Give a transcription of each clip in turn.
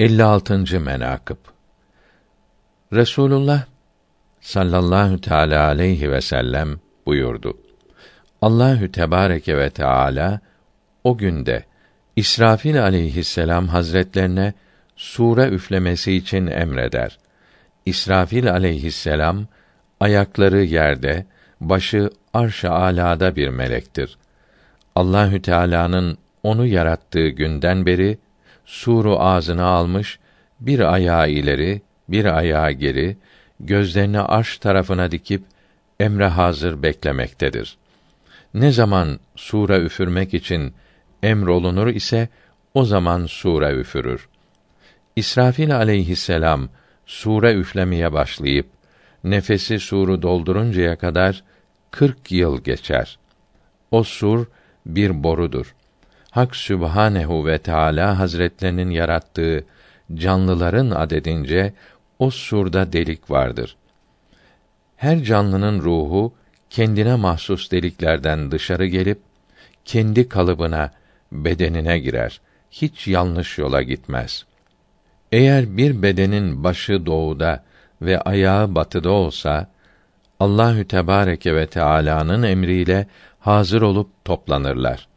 56. menakıb Resulullah sallallahu teala aleyhi ve sellem buyurdu. Allahü Tebareke ve Teala o günde İsrafil aleyhisselam hazretlerine sure üflemesi için emreder. İsrafil aleyhisselam ayakları yerde, başı arş-ı alada bir melektir. Allahü Teala'nın onu yarattığı günden beri suru ağzına almış, bir ayağı ileri, bir ayağı geri, gözlerini arş tarafına dikip emre hazır beklemektedir. Ne zaman sure üfürmek için emrolunur ise o zaman sure üfürür. İsrafil aleyhisselam sure üflemeye başlayıp nefesi suru dolduruncaya kadar kırk yıl geçer. O sur bir borudur. Hak Sübhanehu ve Teala Hazretlerinin yarattığı canlıların adedince o surda delik vardır. Her canlının ruhu kendine mahsus deliklerden dışarı gelip kendi kalıbına, bedenine girer. Hiç yanlış yola gitmez. Eğer bir bedenin başı doğuda ve ayağı batıda olsa Allahü Tebareke ve Teala'nın emriyle hazır olup toplanırlar.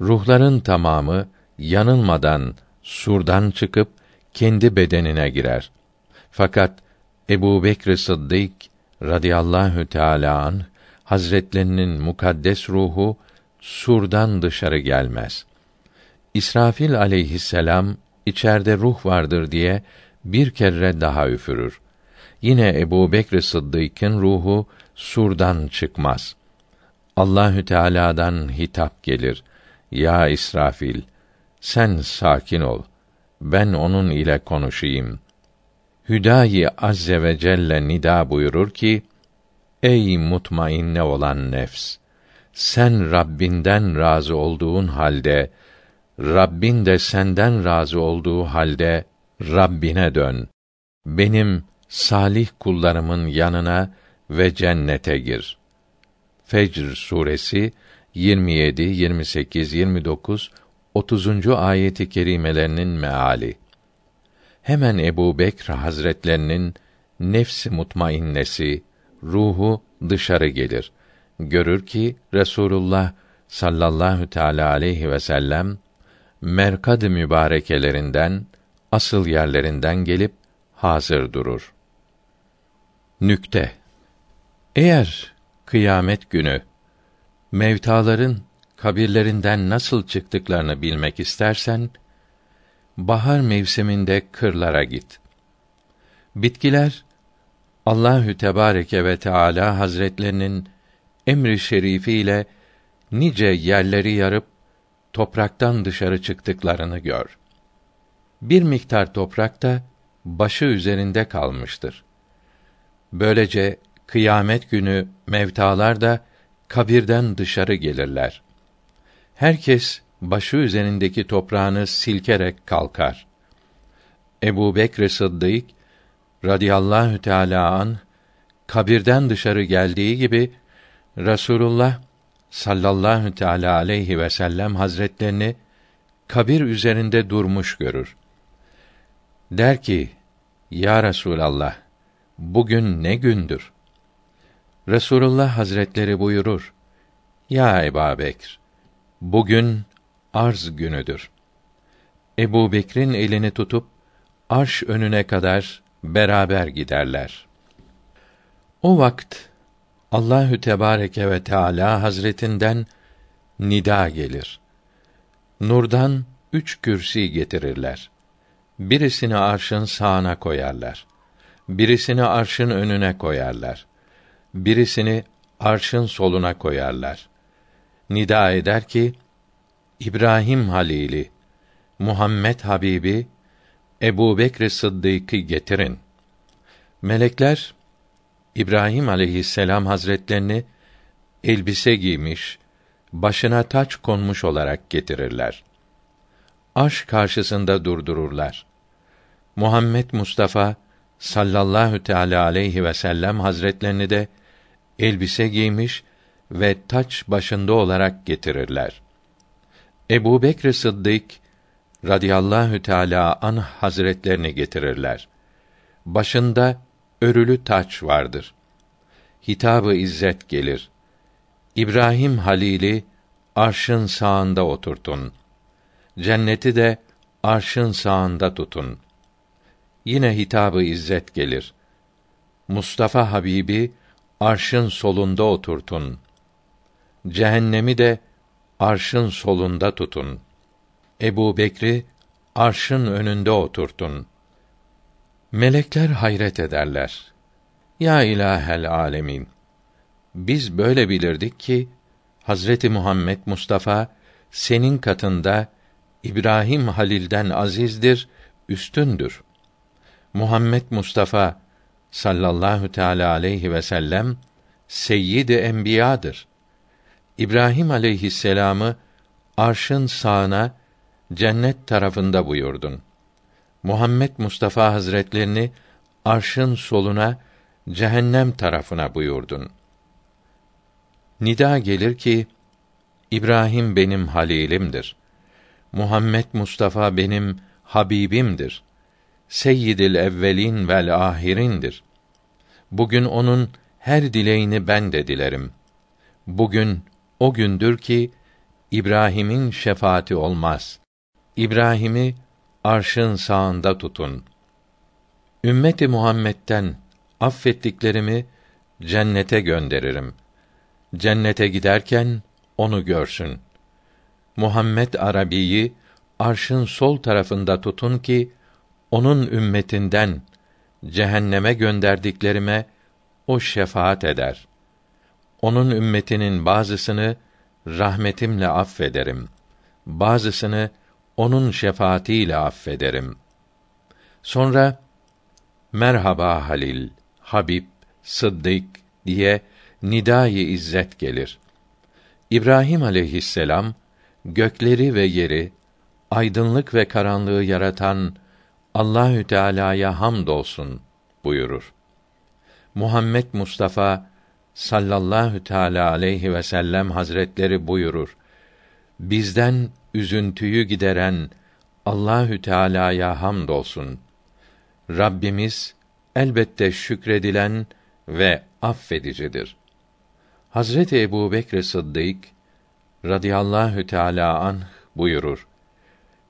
Ruhların tamamı yanılmadan surdan çıkıp kendi bedenine girer. Fakat Ebu Bekr Sıddık radıyallahu teâlâ anh, Hazretlerinin mukaddes ruhu surdan dışarı gelmez. İsrafil aleyhisselam içeride ruh vardır diye bir kere daha üfürür. Yine Ebu Bekr Sıddık'ın ruhu surdan çıkmaz. Allahü Teala'dan hitap gelir. Ya İsrafil, sen sakin ol. Ben onun ile konuşayım. Hüdayi azze ve celle nida buyurur ki: Ey mutmainne olan nefs, sen Rabbinden razı olduğun halde, Rabbin de senden razı olduğu halde Rabbine dön. Benim salih kullarımın yanına ve cennete gir. Fecr suresi 27, 28, 29, 30. ayeti kerimelerinin meali. Hemen Ebu Bekr Hazretlerinin nefsi mutmainnesi, ruhu dışarı gelir. Görür ki Resulullah sallallahu teala aleyhi ve sellem merkad mübarekelerinden asıl yerlerinden gelip hazır durur. Nükte Eğer kıyamet günü mevtaların kabirlerinden nasıl çıktıklarını bilmek istersen bahar mevsiminde kırlara git. Bitkiler Allahü Tebareke ve Teala Hazretlerinin emri şerifiyle nice yerleri yarıp topraktan dışarı çıktıklarını gör. Bir miktar toprak da başı üzerinde kalmıştır. Böylece kıyamet günü mevtalar da kabirden dışarı gelirler. Herkes başı üzerindeki toprağını silkerek kalkar. Ebu Bekr Sıddık radıyallahu teâlâ an kabirden dışarı geldiği gibi Rasulullah sallallahu teala aleyhi ve sellem hazretlerini kabir üzerinde durmuş görür. Der ki: Ya Resulallah, bugün ne gündür? Resulullah Hazretleri buyurur: Ya Ebu Bekr, bugün arz günüdür. Ebu Bekr'in elini tutup arş önüne kadar beraber giderler. O vakt Allahü Tebareke ve Teala Hazretinden nida gelir. Nurdan üç kürsi getirirler. Birisini arşın sağına koyarlar. Birisini arşın önüne koyarlar. Birisini arşın soluna koyarlar. Nida eder ki, İbrahim Halili, Muhammed Habibi, Ebu Bekr Sıddık'ı getirin. Melekler İbrahim aleyhisselam hazretlerini elbise giymiş, başına taç konmuş olarak getirirler. Aş karşısında durdururlar. Muhammed Mustafa sallallahu teala aleyhi ve sellem hazretlerini de elbise giymiş ve taç başında olarak getirirler. Ebu Bekr Sıddık radıyallahu teala anh hazretlerini getirirler. Başında örülü taç vardır. Hitabı izzet gelir. İbrahim Halili arşın sağında oturtun. Cenneti de arşın sağında tutun. Yine hitabı izzet gelir. Mustafa Habibi arşın solunda oturtun. Cehennemi de arşın solunda tutun. Ebu Bekri arşın önünde oturtun. Melekler hayret ederler. Ya ilahel alemin. Biz böyle bilirdik ki Hazreti Muhammed Mustafa senin katında İbrahim Halil'den azizdir, üstündür. Muhammed Mustafa sallallahu teala aleyhi ve sellem seyyid-i enbiyadır. İbrahim aleyhisselamı arşın sağına cennet tarafında buyurdun. Muhammed Mustafa Hazretlerini arşın soluna cehennem tarafına buyurdun. Nida gelir ki İbrahim benim halilimdir. Muhammed Mustafa benim habibimdir. Seyyidil evvelin vel ahirindir. Bugün onun her dileğini ben de dilerim. Bugün o gündür ki İbrahim'in şefaati olmaz. İbrahim'i arşın sağında tutun. Ümmeti Muhammed'den affettiklerimi cennete gönderirim. Cennete giderken onu görsün. Muhammed Arabi'yi arşın sol tarafında tutun ki onun ümmetinden cehenneme gönderdiklerime o şefaat eder. Onun ümmetinin bazısını rahmetimle affederim. Bazısını onun şefaatiyle affederim. Sonra merhaba Halil, Habib, Sıddık diye nidayı izzet gelir. İbrahim aleyhisselam gökleri ve yeri, aydınlık ve karanlığı yaratan Allahü Teala'ya hamdolsun buyurur. Muhammed Mustafa sallallahu teala aleyhi ve sellem hazretleri buyurur. Bizden üzüntüyü gideren Allahü Teala'ya hamdolsun. Rabbimiz elbette şükredilen ve affedicidir. Hazreti Ebu Bekr Sıddık radıyallahu teala anh buyurur.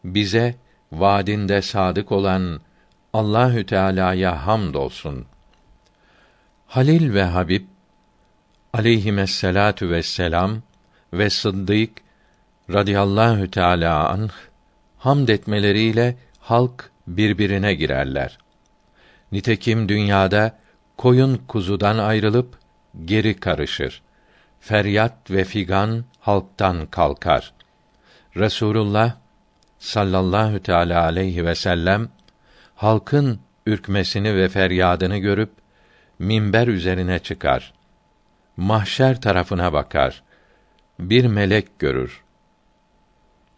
Bize vaadinde sadık olan Allahü Teala'ya hamdolsun. Halil ve Habib aleyhisselatu vesselam ve Sıddık radıyallahu teala anh hamd etmeleriyle halk birbirine girerler. Nitekim dünyada koyun kuzudan ayrılıp geri karışır. Feryat ve figan halktan kalkar. Resulullah sallallahu teala aleyhi ve sellem halkın ürkmesini ve feryadını görüp minber üzerine çıkar. Mahşer tarafına bakar. Bir melek görür.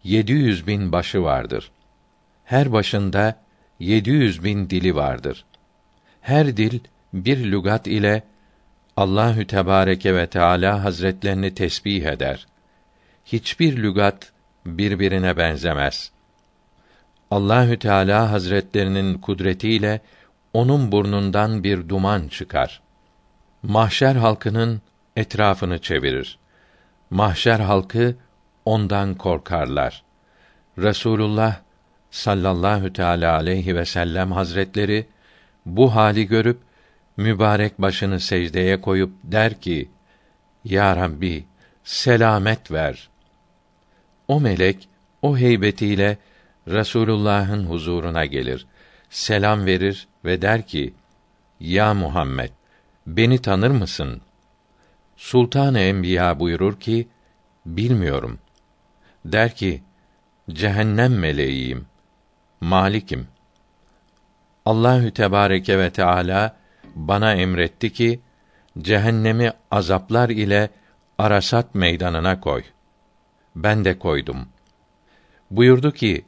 Yedi yüz bin başı vardır. Her başında yedi yüz bin dili vardır. Her dil bir lügat ile Allahü Tebareke ve Teala Hazretlerini tesbih eder. Hiçbir lügat birbirine benzemez. Allahü Teala Hazretlerinin kudretiyle onun burnundan bir duman çıkar. Mahşer halkının etrafını çevirir. Mahşer halkı ondan korkarlar. Resulullah sallallahu teala aleyhi ve sellem hazretleri bu hali görüp mübarek başını secdeye koyup der ki: Ya Rabbi, selamet ver. O melek o heybetiyle Resulullah'ın huzuruna gelir. Selam verir ve der ki: Ya Muhammed, beni tanır mısın? Sultan-ı Enbiya buyurur ki: Bilmiyorum. Der ki: Cehennem meleğiyim. Malikim. Allahü Tebareke ve Teala bana emretti ki cehennemi azaplar ile Arasat meydanına koy. Ben de koydum. Buyurdu ki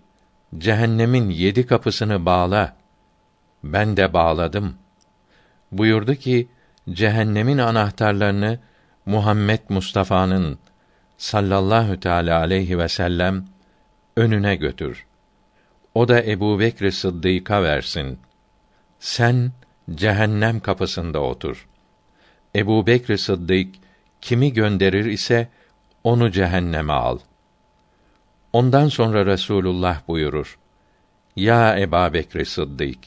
cehennemin yedi kapısını bağla. Ben de bağladım. Buyurdu ki cehennemin anahtarlarını Muhammed Mustafa'nın sallallahu teala aleyhi ve sellem önüne götür. O da Ebu Bekr Sıddık'a versin. Sen cehennem kapısında otur. Ebu Bekr Sıddık kimi gönderir ise onu cehenneme al. Ondan sonra Resulullah buyurur. Ya Eba Bekr Sıddık,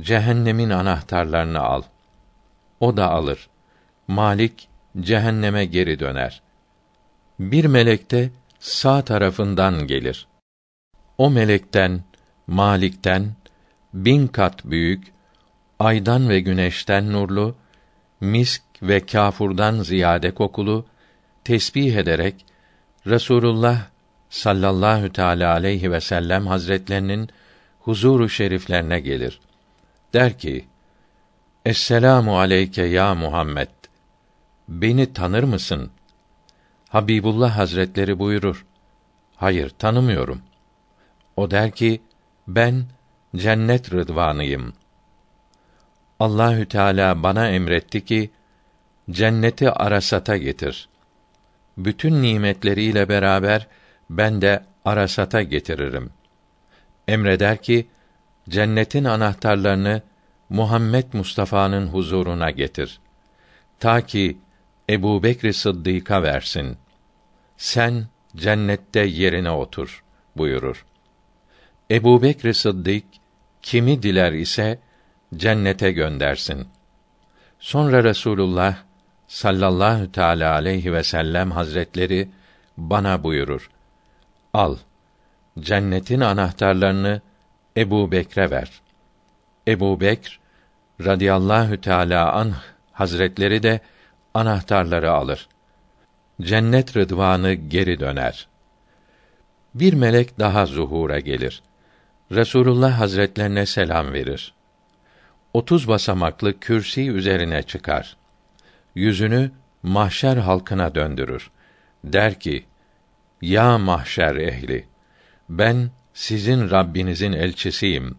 cehennemin anahtarlarını al. O da alır. Malik cehenneme geri döner. Bir melek de sağ tarafından gelir. O melekten, Malik'ten bin kat büyük, aydan ve güneşten nurlu, misk ve kâfurdan ziyade kokulu, tesbih ederek Resulullah sallallahu teala aleyhi ve sellem hazretlerinin huzuru şeriflerine gelir. Der ki: Esselamu aleyke ya Muhammed. Beni tanır mısın? Habibullah Hazretleri buyurur. Hayır, tanımıyorum. O der ki: Ben cennet rıdvanıyım. Allahü Teala bana emretti ki cenneti arasata getir. Bütün nimetleriyle beraber ben de arasata getiririm. Emreder ki cennetin anahtarlarını Muhammed Mustafa'nın huzuruna getir. Ta ki Ebu Bekr Sıddık'a versin. Sen cennette yerine otur buyurur. Ebu Bekr Sıddık kimi diler ise cennete göndersin. Sonra Resulullah sallallahu teala aleyhi ve sellem hazretleri bana buyurur. Al. Cennetin anahtarlarını Ebu Bekre ver. Ebu Bekr radıyallahu teala anh hazretleri de anahtarları alır. Cennet rıdvanı geri döner. Bir melek daha zuhura gelir. Resulullah Hazretlerine selam verir. Otuz basamaklı kürsi üzerine çıkar. Yüzünü mahşer halkına döndürür. Der ki: Ya mahşer ehli, ben sizin Rabbinizin elçisiyim.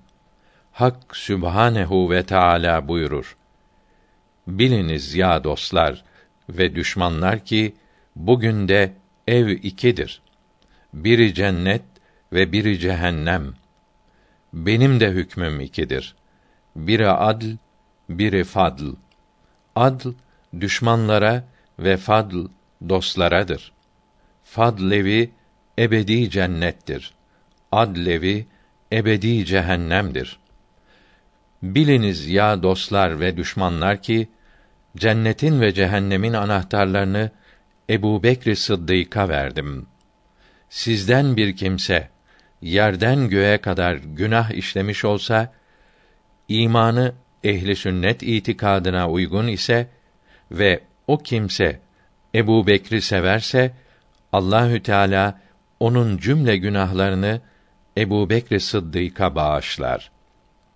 Hak Sübhanehu ve Teala buyurur. Biliniz ya dostlar ve düşmanlar ki bugün de ev ikidir. Biri cennet ve biri cehennem. Benim de hükmüm ikidir. Biri adl, biri fadl. Adl düşmanlara ve fadl dostlaradır. Fadlevi ebedi cennettir. Adlevi ebedi cehennemdir. Biliniz ya dostlar ve düşmanlar ki cennetin ve cehennemin anahtarlarını Ebu Bekr Sıddık'a verdim. Sizden bir kimse yerden göğe kadar günah işlemiş olsa imanı ehli sünnet itikadına uygun ise ve o kimse Ebu Bekri severse Allahü Teala onun cümle günahlarını Ebu Bekr Sıddık'a bağışlar.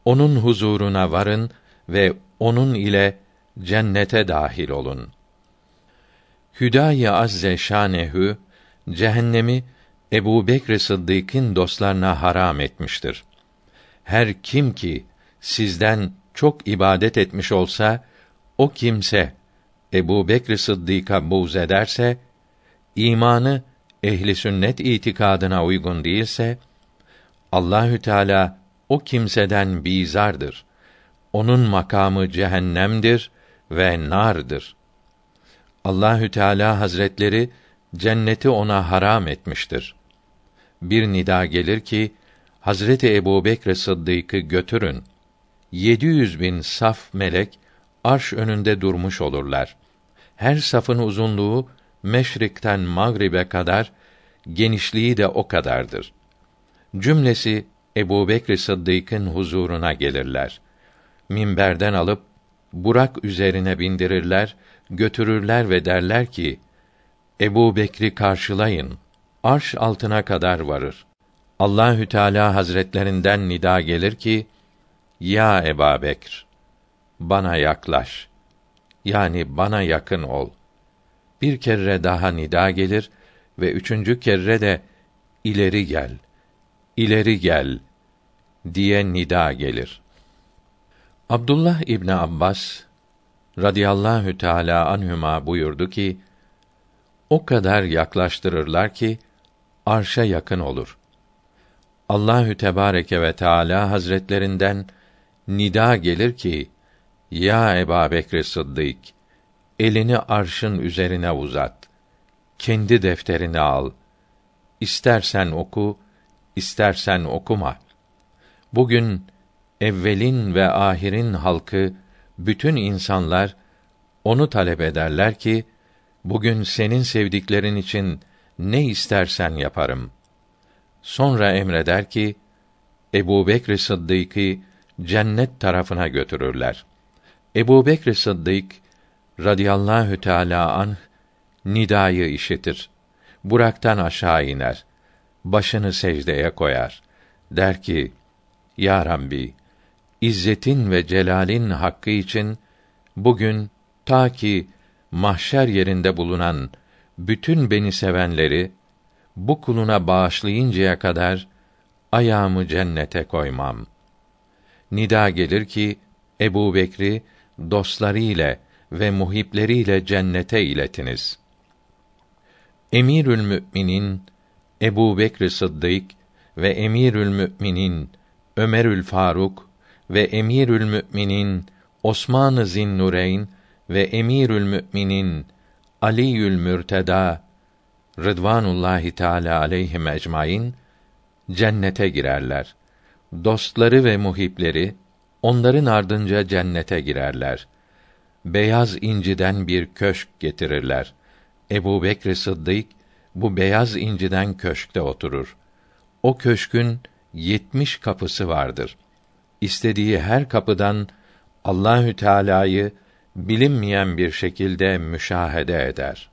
Onun huzuruna varın ve onun ile cennete dahil olun. Hüdayi Azze Şanehü cehennemi Ebu Bekr Sıddık'ın dostlarına haram etmiştir. Her kim ki sizden çok ibadet etmiş olsa, o kimse Ebu Bekr Sıddık'a buğz ederse, imanı ehli sünnet itikadına uygun değilse, Allahü Teala o kimseden bizardır. Onun makamı cehennemdir ve nardır. Allahü Teala Hazretleri cenneti ona haram etmiştir. Bir nida gelir ki Hazreti Ebu Bekr Sıddık'ı götürün. Yedi yüz bin saf melek arş önünde durmuş olurlar. Her safın uzunluğu meşrikten mağribe kadar, genişliği de o kadardır. Cümlesi Ebu Bekr Sıddık'ın huzuruna gelirler. Minberden alıp Burak üzerine bindirirler, götürürler ve derler ki: Ebu Bekri karşılayın. Arş altına kadar varır. Allahü Teala Hazretlerinden nida gelir ki: Ya Eba Bekr, bana yaklaş. Yani bana yakın ol. Bir kere daha nida gelir ve üçüncü kere de ileri gel, ileri gel diye nida gelir. Abdullah İbni Abbas radıyallahu teala anhüma buyurdu ki o kadar yaklaştırırlar ki arşa yakın olur. Allahü Tebareke ve Teala Hazretlerinden nida gelir ki: Ya Ebu Bekr Sıddık, elini arşın üzerine uzat. Kendi defterini al. İstersen oku, istersen okuma. Bugün evvelin ve ahirin halkı bütün insanlar onu talep ederler ki bugün senin sevdiklerin için ne istersen yaparım. Sonra emreder ki Ebu Bekr Sıddık'ı cennet tarafına götürürler. Ebu Bekr Sıddık radıyallahu teâlâ anh nidayı işitir. Buraktan aşağı iner. Başını secdeye koyar. Der ki, Ya Rabbi, İzzetin ve celalin hakkı için bugün ta ki mahşer yerinde bulunan bütün beni sevenleri bu kuluna bağışlayıncaya kadar ayağımı cennete koymam. Nida gelir ki Ebu Bekri dostları ile ve muhipleriyle cennete iletiniz. Emirül Müminin Ebu Bekr Sıddık ve Emirül Müminin Ömerül Faruk ve Emirül Müminin Osman-ı Zinnureyn ve Emirül Müminin Aliül Mürteda Rıdvanullahi Teala aleyhim ecmaîn cennete girerler. Dostları ve muhipleri onların ardınca cennete girerler. Beyaz inciden bir köşk getirirler. Ebu Bekr Sıddık bu beyaz inciden köşkte oturur. O köşkün yetmiş kapısı vardır. İstediği her kapıdan Allahü Teala'yı bilinmeyen bir şekilde müşahede eder.